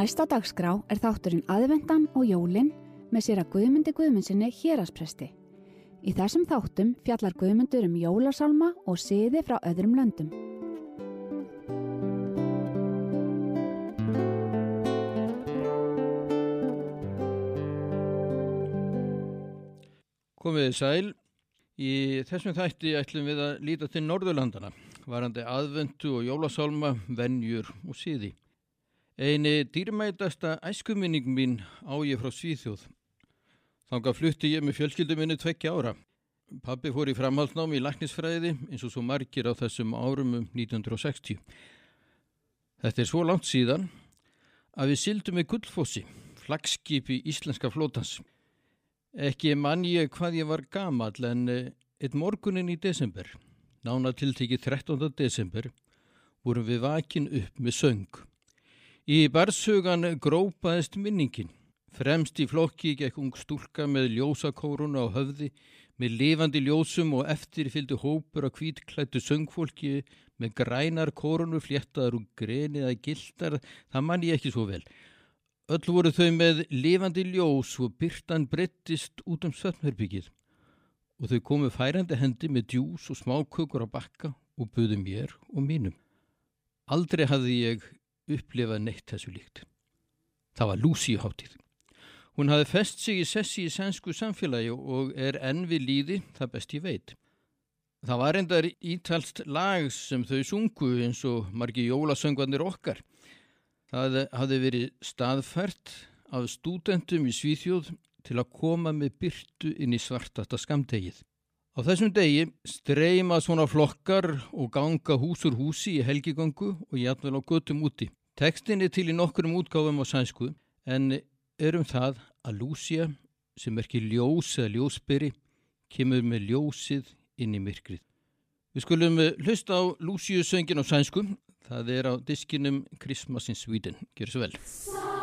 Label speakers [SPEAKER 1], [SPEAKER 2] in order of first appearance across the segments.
[SPEAKER 1] Næsta dagskrá er þátturinn aðvendan og jólinn með sér að Guðmundi Guðmundsinni héraspresti. Í þessum þáttum fjallar Guðmundur um jólasálma og siði frá öðrum löndum.
[SPEAKER 2] Komiði sæl, í þessum þætti ætlum við að líta til Norðurlandana, varandi aðvendu og jólasálma, vennjur og síði. Einu dýrmætasta æskuminning mín á ég frá Svíþjóð. Þanga flutti ég með fjölskylduminni tvekkja ára. Pappi fór í framhaldsnámi í laknisfræði eins og svo margir á þessum árum um 1960. Þetta er svo langt síðan að við sildum með gullfossi, flagskipi íslenska flótans. Ekki mann ég hvað ég var gamal en eh, eitt morgunin í desember, nána tiltekið 13. desember, vorum við vakin upp með söng. Í barsugan grópaðist minningin. Fremst í flokki gekk ung stúlka með ljósakóruna á höfði, með lifandi ljósum og eftir fylgdu hópur á kvítklættu söngfólki með grænar kórunu fléttaðar og grenið að gildar, það mann ég ekki svo vel. Öll voru þau með lifandi ljós og byrtan breyttist út um sötnherbyggið og þau komu færandi hendi með djús og smákökur á bakka og buðu mér og mínum. Aldrei hafði ég upplifað neitt þessu líkt. Það var Lucy hátíð. Hún hafði fest sig í sessi í sænsku samfélagi og er enn við líði það best ég veit. Það var endar ítalst lag sem þau sungu eins og margi jólasöngvarnir okkar. Það hafði verið staðfært af stúdentum í Svíþjóð til að koma með byrtu inn í svartasta skamtegið. Á þessum degi streyma svona flokkar og ganga húsur húsi í helgigangu og jætvel á göttum úti. Tekstin er til í nokkurum útgáfum á sænsku en erum það að Lúcia sem er ekki ljós eða ljósberi kemur með ljósið inn í myrkrið. Við skulum hlusta á Lúciu söngin á sænsku Það er á diskinum Christmas in Sweden. Gjör svo vel.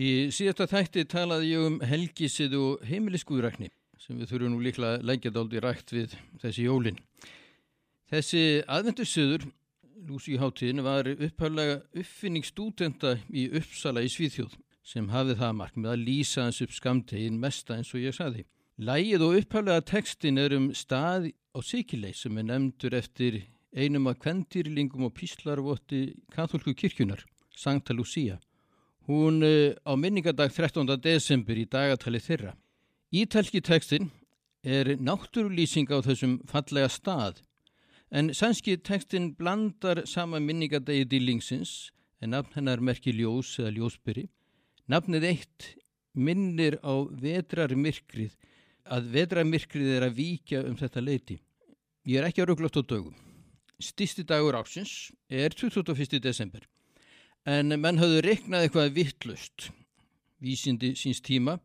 [SPEAKER 2] Í síðasta þætti talaði ég um helgisið og heimiliskuðrækni sem við þurfum nú líklega að leggja dáldi rægt við þessi jólinn. Þessi aðvendursöður, Lúsi Háttíðin, var upphæflega uppfinning stúdenta í Uppsala í Svíþjóð sem hafði það mark með að lýsa hans upp skamtegin mesta eins og ég saði. Lægið og upphæflega tekstin er um stað á Sikilei sem er nefndur eftir einum af kvendýrlingum og píslarvotti katholku kirkjunar, Sankta Lucia. Hún uh, á minningadag 13. desember í dagatali þeirra. Ítalki tekstin er náttúrulýsing á þessum fallega stað en sænski tekstin blandar sama minningadegi dýlingsins en nafn hennar merki ljós eða ljósbyrri. Nafnið eitt minnir á vetrarmyrkrið að vetrarmyrkrið er að víkja um þetta leiti. Ég er ekki að rugglast á dögum. Stýsti dagur ásins er 21. desember en menn hafðu reiknað eitthvað vittlust vísindi síns tíma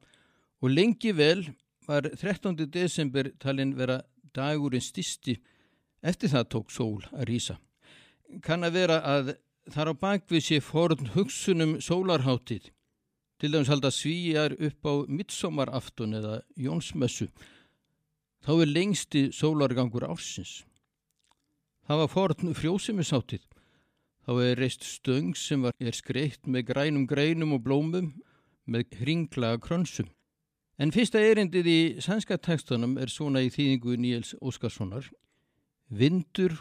[SPEAKER 2] og lengi vel var 13. desember talin vera dagurinn stýsti eftir það tók sól að rýsa. Kann að vera að þar á bakvið sé forn hugsunum sólarháttið til dæmis halda svíjar upp á midsommaraftun eða jónsmessu þá er lengsti sólargangur ársins. Það var forn frjósimisáttið þá er reist stöng sem var, er skreitt með grænum greinum og blómum með hringlaga krönsum. En fyrsta erindið í sænska tekstunum er svona í þýðingu Níels Óskarssonar. Vindur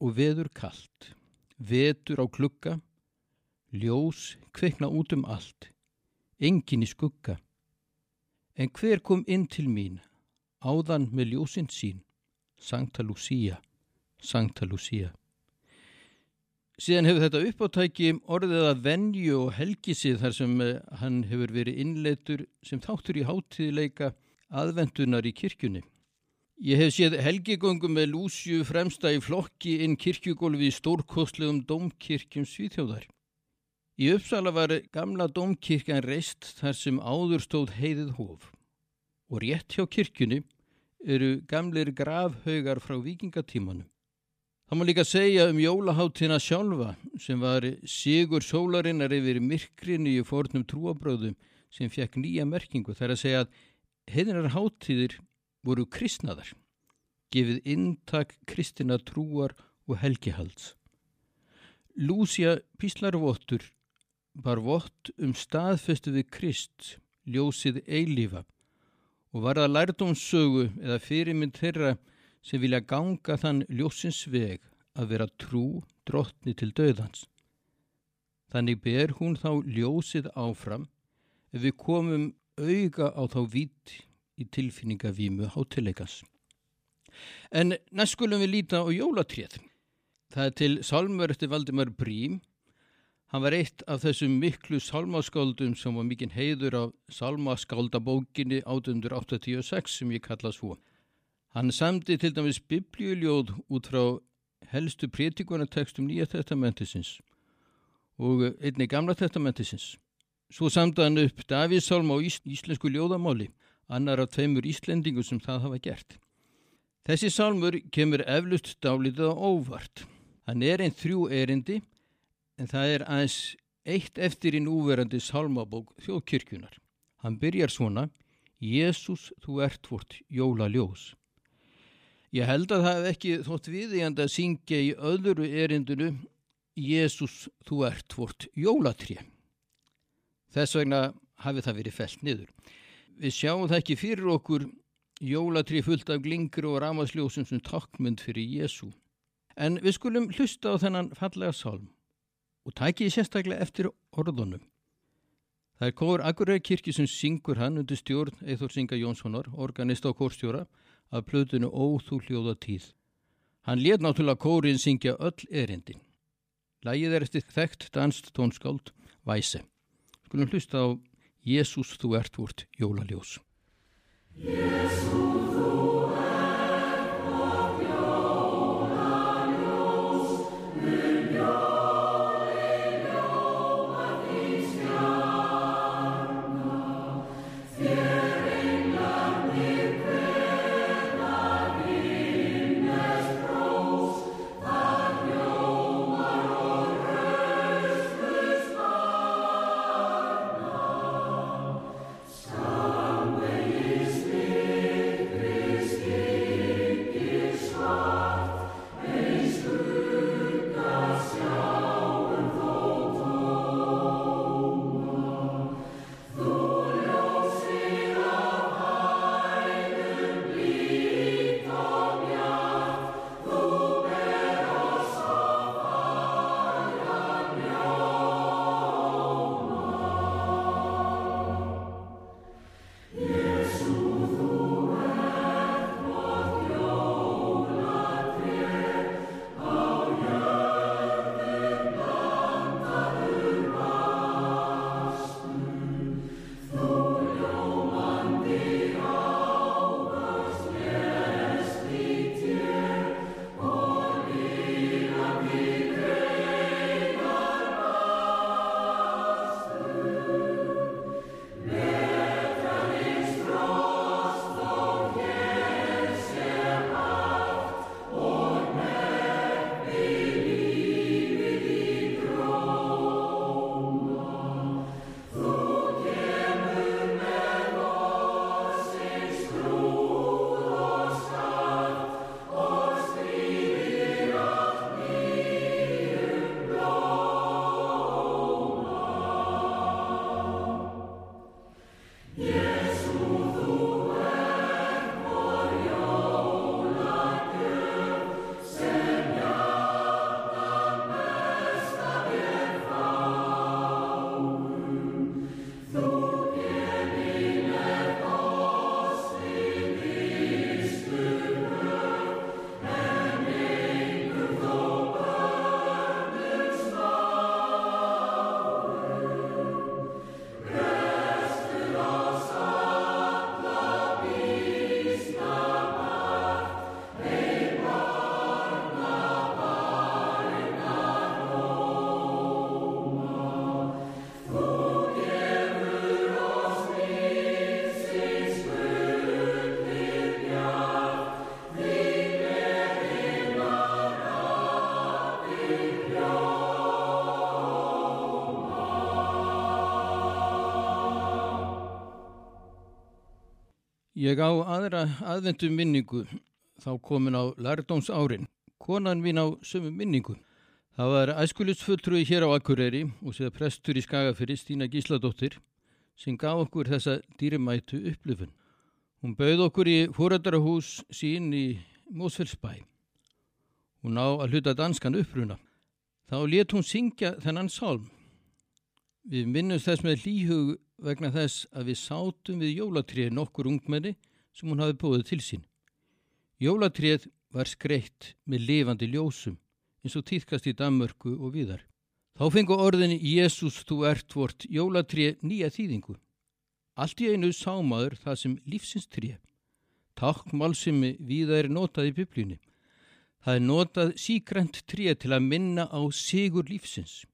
[SPEAKER 2] og veður kallt, vetur á klukka, ljós kveikna út um allt, engin í skugga. En hver kom inn til mín, áðan með ljósinn sín, Sankta Lucia, Sankta Lucia. Síðan hefur þetta uppáttæki orðið að venju og helgisið þar sem eh, hann hefur verið innleitur sem þáttur í háttíðleika aðvendunar í kirkjunni. Ég hef séð helgigöngum með lúsju fremsta í flokki inn kirkjugólfi í stórkostlegum domkirkjum Svíþjóðar. Í Uppsala var gamla domkirkjan reist þar sem áður stóð heiðið hóf og rétt hjá kirkjunni eru gamlir grafhaugar frá vikingatímanum. Það má líka segja um jólaháttina sjálfa sem var sigur sólarinnar yfir myrkrinni í fornum trúabröðum sem fekk nýja merkingu. Það er að segja að heiðinar háttíðir voru kristnaðar, gefið intak kristina trúar og helgihalds. Lúsja Píslarvottur var vott um staðfestu við Krist, ljósið eilífa og var það lærdómssögu eða fyrirmynd þeirra sem vilja ganga þann ljósins veg að vera trú drottni til döðans. Þannig ber hún þá ljósið áfram ef við komum auga á þá vít í tilfinningavímu hátilegas. En næst skulum við líta á jólatrið. Það er til Salmur eftir Valdimar Brím. Hann var eitt af þessum miklu salmaskáldum sem var mikinn heiður af salmaskáldabókinni 1886 sem ég kalla svo. Hann samdi til dæmis biblíuljóð út frá helstu prétikunatekstum Nýja testamentisins og einni gamla testamentisins. Svo samdi hann upp Davíðsálm á ís íslensku ljóðamáli, annar af tveimur íslendingu sem það hafa gert. Þessi sálmur kemur eflust dálítið á óvart. Hann er einn þrjú erindi en það er aðeins eitt eftir í núverandi sálmabók þjóðkirkjunar. Hann byrjar svona Jésús, þú ert vort jóla ljós. Ég held að það hef ekki þótt viðjand að syngja í öðru erindinu Jésús, þú ert vort jólatri. Þess vegna hafi það verið fellt niður. Við sjáum það ekki fyrir okkur jólatri fullt af glingri og ramasljósum sem takkmynd fyrir Jésú. En við skulum hlusta á þennan fallega sálm og tækið sérstaklega eftir orðunum. Það er Kóður Akureyri kirkji sem syngur hann undir stjórn Eithor Singa Jónssonar, organist á kórstjóra af plötunu Óþú hljóða tíð. Hann létt náttúrulega kórin syngja öll erindin. Lægið er eftir þekkt danst tónskáld Væse. Skulum hlusta á Jésús þú ert vort jólaljós. Jésús Ég á aðra aðvendu minningu þá komin á lærdóms árin. Konan mín á sömu minningu. Það var æskulisfulltrúi hér á Akureyri og séða prestur í Skagafyrir Stína Gísladóttir sem gaf okkur þessa dýrimætu upplifun. Hún bauð okkur í fóröldarahús sín í Mósfellsbæ. Hún á að hluta danskan uppruna. Þá let hún syngja þennan sálm. Við minnumst þess með líhug vegna þess að við sátum við jólatrið nokkur ungmenni sem hún hafi búið til sín. Jólatrið var skreitt með lifandi ljósum eins og týðkast í Danmörku og viðar. Þá fengu orðin Jésús þú ert vort jólatrið nýja þýðingu. Allt í einu sámaður það sem lífsins trið. Takkmálsimi viða er notað í biblíunni. Það er notað síkrent trið til að minna á sigur lífsins.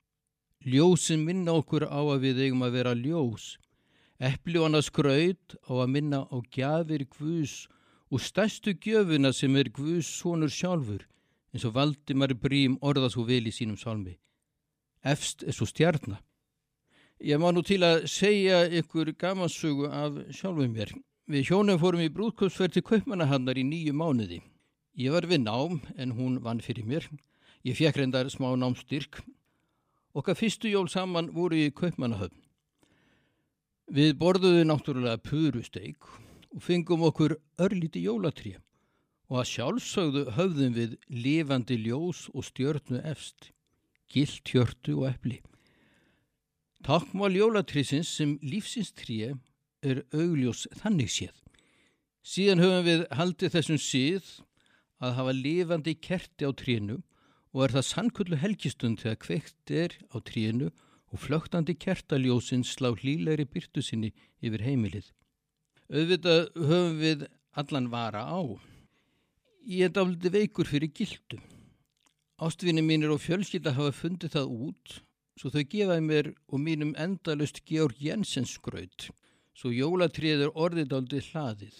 [SPEAKER 2] Ljósin minna okkur á að við eigum að vera ljós. Annars gröð á að minna á gjafir Guðs og stærstu gjöfuna sem er Guðs sonur sjálfur eins og Valdimar Brím orða svo vel í sínum salmi. Efst er svo stjarnar. Ég má nú til að segja ykkur gamansögu af sjálfum mér. Við hjónum fórum í brúðkvöldsferð til Kaupmannahannar í nýju mánuði. Ég var við nám en hún vann fyrir mér. Ég fekk reyndar smá námstyrk. Okkar fyrstu jól saman voru í Kaupmannahöfn. Við borðuðu náttúrulega purusteik og fengum okkur örlíti jólatrið og að sjálfsögðu höfðum við lifandi ljós og stjörnu efst, gilt hjörtu og eppli. Takkmál jólatrísins sem lífsins tríu er augljós þannig séð. Síðan höfum við haldið þessum síð að hafa lifandi kerti á trínu og er það sannkullu helgistund þegar kveikt er á trínu og flögtandi kertaljósin slá hlýleiri byrtu sinni yfir heimilið. Auðvitað höfum við allan vara á. Ég er dáliti veikur fyrir gildum. Ástvinni mínir og fjölskylda hafa fundið það út svo þau gefaði mér og mínum endalust Georg Jensens skraut svo jólatriður orðið dálitið hlaðið.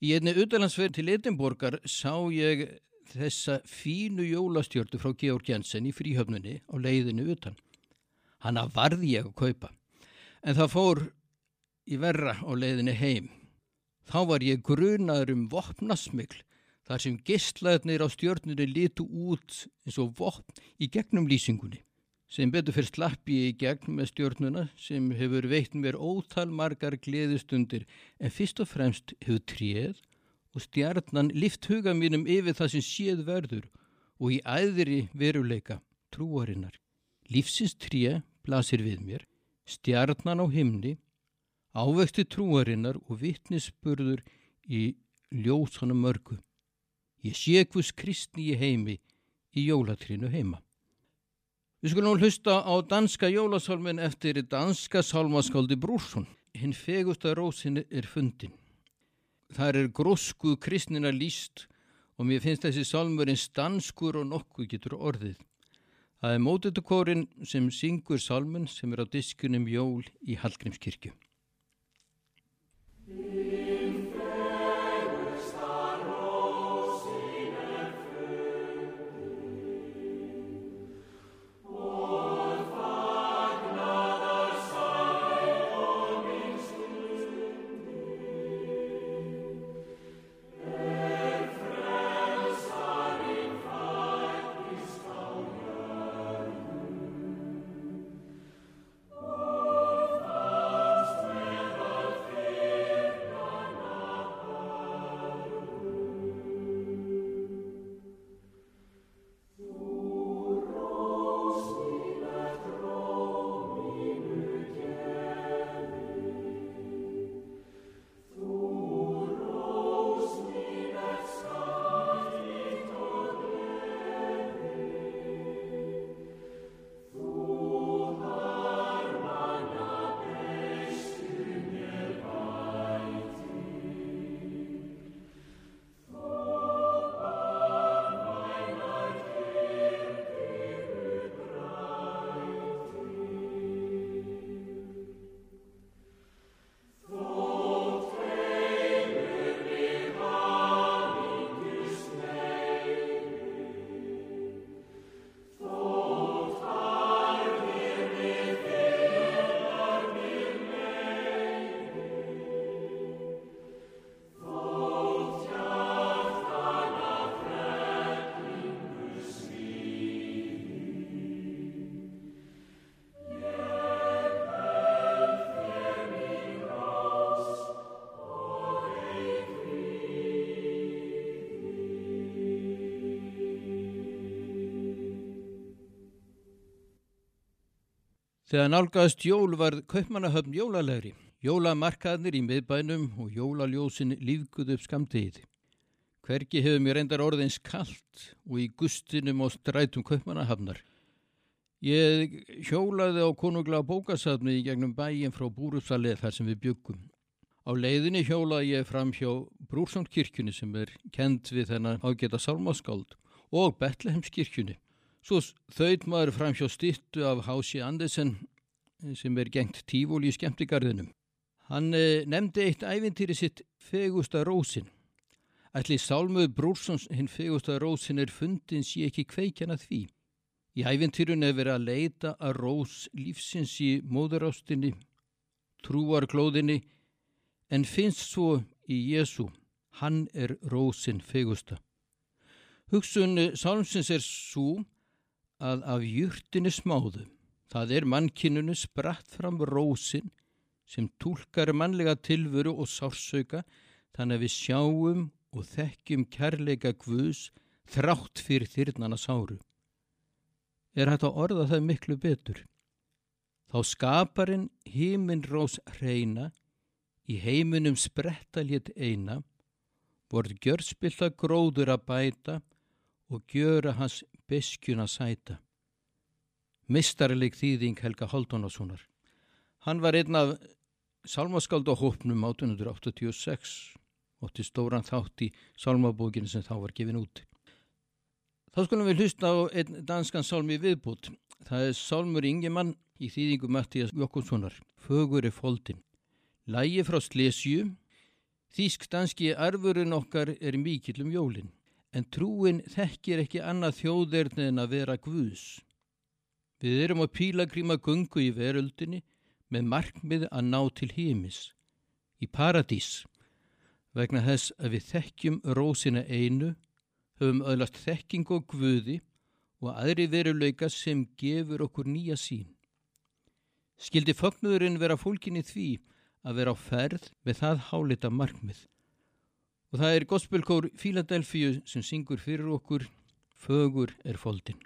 [SPEAKER 2] Í einni utalansverð til Edinborgar sá ég þessa fínu jólastjördu frá Georg Jensen í fríhöfnunni á leiðinu utan. Hanna varði ég að kaupa en það fór í verra á leiðinu heim. Þá var ég grunaður um vopnasmigl þar sem gistlaðnir á stjórnunni litu út eins og vopn í gegnum lýsingunni. Sem betur fyrir slappi ég í gegn með stjórnuna sem hefur veitt mér ótal margar gleðistundir en fyrst og fremst hefur tréð og stjarnan lift huga mínum yfir það sem séð verður og í æðri veruleika trúarinnar. Lífsins tré blasir við mér, stjarnan á himni, ávexti trúarinnar og vittnisspurður í ljósanum mörgu. Ég sé hvers kristni í heimi í jólatrinu heima. Við skulum hlusta á danska jólasálmin eftir danska sálmaskáldi Brúrsson. Hinn fegusta rósin er fundin. Það er grósku kristnina líst og mér finnst þessi sálmurinn stanskur og nokkuð getur orðið. Það er mótetukórin sem syngur sálmun sem er á diskunum jól í Hallgrímskirkju. Þegar nálgast jól var kaupmannahöfn jólalegri, jólamarkaðnir í miðbænum og jólaljósin lífguð upp skamtegið. Hverki hefur mér reyndar orðins kallt og í gustinum og strætum kaupmannahafnar. Ég hjólaði á konungla bókasafni í gegnum bæin frá Búrúsalið þar sem við byggum. Á leiðinni hjólaði ég fram hjá Brúrsándkirkjunni sem er kend við þennan ágeta sálmáskáld og Betlehemskirkjunni. Svo þauðt maður fram hjá stittu af Hási Andersen sem er gengt tífól í skemmtigarðinum. Hann eh, nefndi eitt ævintýri sitt Fegusta Rósin. Ætli Sálmuð Brúrsons hinn Fegusta Rósin er fundin sé ekki kveikjana því. Í ævintýrun er verið að leita að Rós lífsins í móðurástinni, trúarklóðinni en finnst svo í Jésu. Hann er Rósin Fegusta. Hugsun Sálmsins er svo að af júrtinni smáðu, það er mannkinunu spratt fram rósin sem tólkar mannlega tilvöru og sársauka þannig að við sjáum og þekkjum kærleika guðs þrátt fyrir þyrnana sáru. Er hægt að orða það miklu betur? Þá skaparinn híminn rós hreina, í heiminum sprettaljet eina, voru gjörspilla gróður að bæta og gjöra hans beskjuna sæta. Mistarleik þýðing Helga Haldunarssonar. Hann var einn af salmaskaldahópnum 1886 og til stóran þátt í salmabókinu sem þá var gefin út. Þá skulum við hlusta á einn danskan salmi viðbútt. Það er salmur Ingemann í þýðingu Mattías Jokkonssonar, Fögur er foldin. Lægi frá Slesju, Þísk danski arfurinn okkar er mikill um jólinn en trúin þekkir ekki annað þjóðerni en að vera Guðs. Við erum á pílagríma gungu í veröldinni með markmið að ná til hímis, í paradís, vegna þess að við þekkjum rósina einu, höfum öðlast þekking og Guði og aðri veruleika sem gefur okkur nýja sín. Skildi fögnuðurinn vera fólkinni því að vera á ferð með það hálita markmið og það er gospelkór Fíladelfíu sem syngur fyrir okkur Fögur er foldin.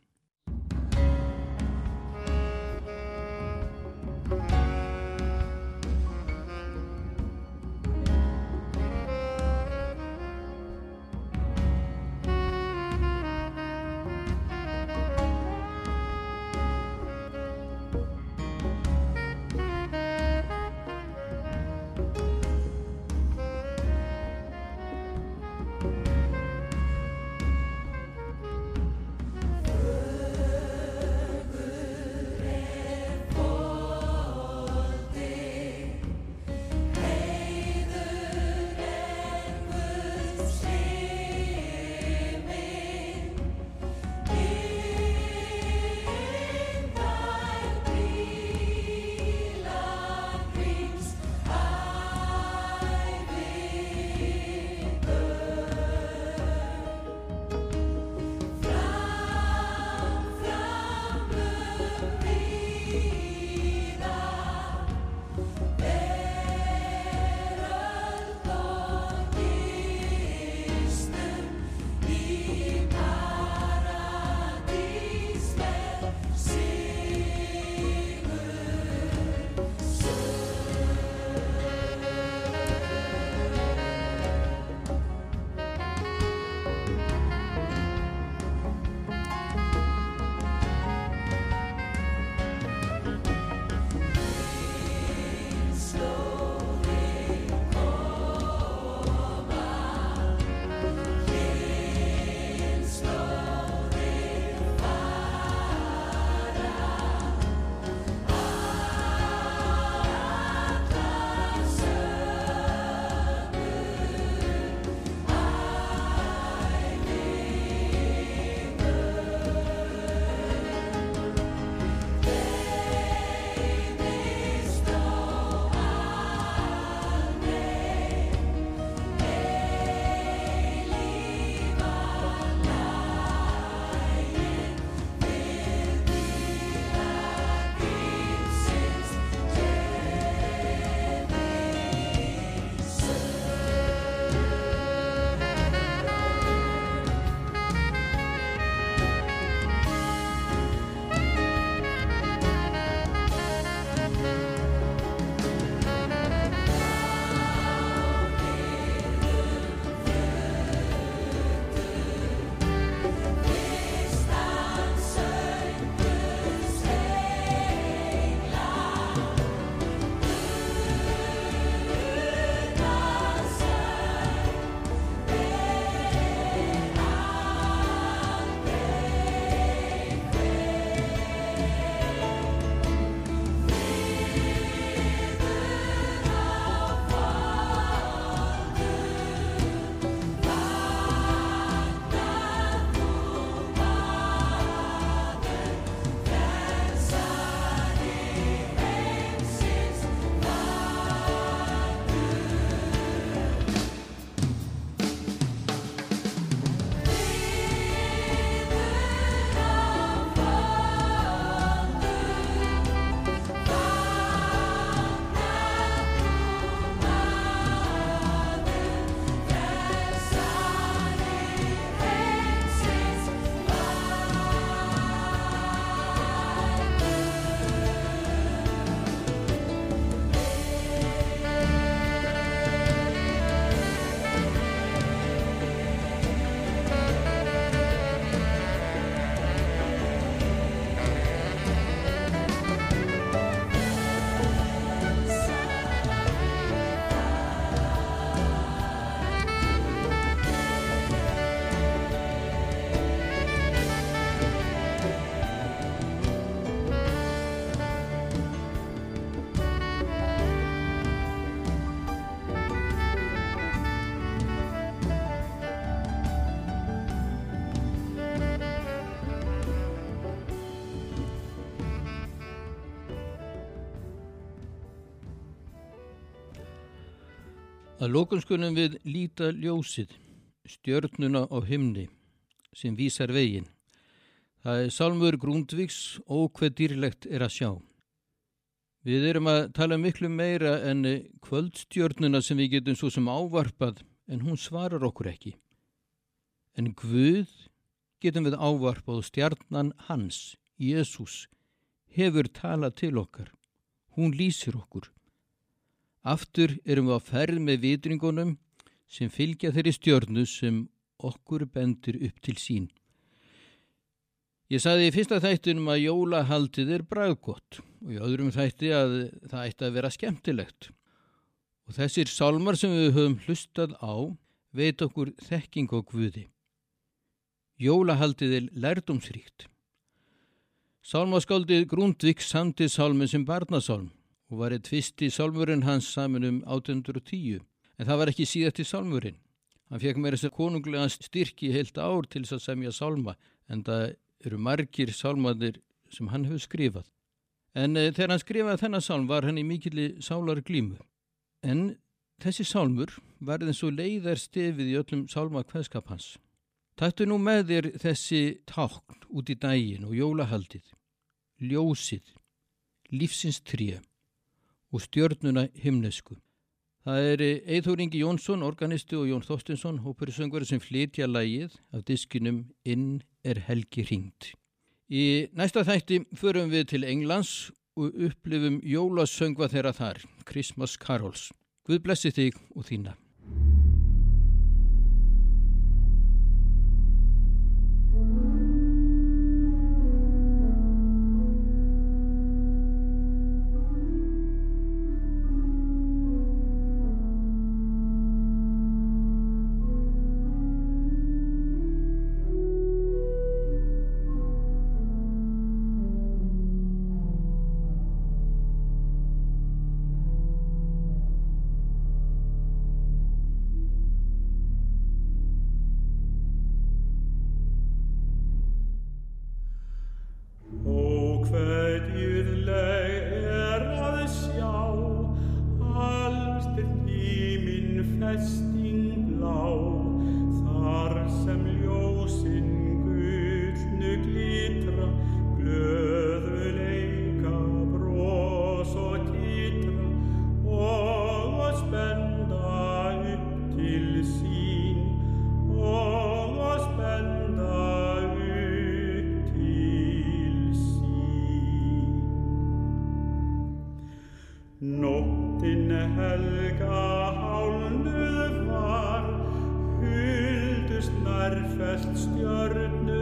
[SPEAKER 1] Að lókun skulum við líta ljósið, stjörnuna á himni sem vísar veginn. Það er Salmur Grúndvíks og hvað dýrlegt er að sjá. Við erum að tala miklu meira en kvöldstjörnuna sem við getum svo sem ávarpað en hún svarar okkur ekki. En Guð getum við ávarpað og stjarnan hans, Jésús, hefur talað til okkar. Hún lýsir okkur. Aftur erum við að ferð með vitringunum sem fylgja þeirri stjörnu sem okkur bendur upp til sín. Ég saði í fyrsta þættinum að jólahaldið er bræðgott og í öðrum þætti að það ætti að vera skemmtilegt. Og þessir salmar sem við höfum hlustað á veit okkur þekking og guði. Jólahaldið er lærdomsríkt. Sálmaskáldið Grundvik samti sálminn sem barnasálm og var eitt fyrsti sálmurinn hans saman um 1810 en það var ekki síðast í sálmurinn. Hann fekk meira sér konunglega styrki heilt ár til þess að semja sálma en það eru margir sálmadir sem hann hefur skrifað. En e, þegar hann skrifaði þennan sálm var hann í mikilli sálar glímu. En þessi sálmur var eins og leiðar stefið í öllum sálma hvaðskap hans. Taktu nú með þér þessi tákn út í dægin og jólahaldið, ljósið, lífsins tríu og stjörnuna himnesku. Það er Eithór Ingi Jónsson, organisti og Jón Þorstinsson, hópurisöngveri sem flytja lægið af diskinum Inn er helgi ringt. Í næsta þætti förum við til Englands og upplifum jólasöngva þeirra þar, Christmas Carols. Guð blessi þig og þína.
[SPEAKER 3] felt
[SPEAKER 1] stjörnur.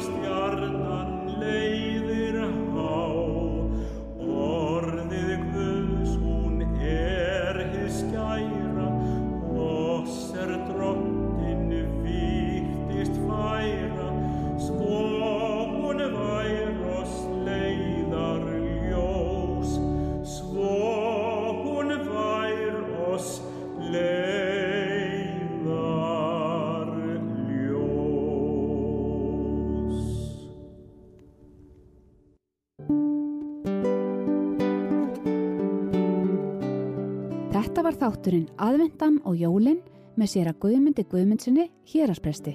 [SPEAKER 1] hostia. þátturinn aðvendan og jólinn með sér að Guðmundi Guðmundsinni hér að spresti.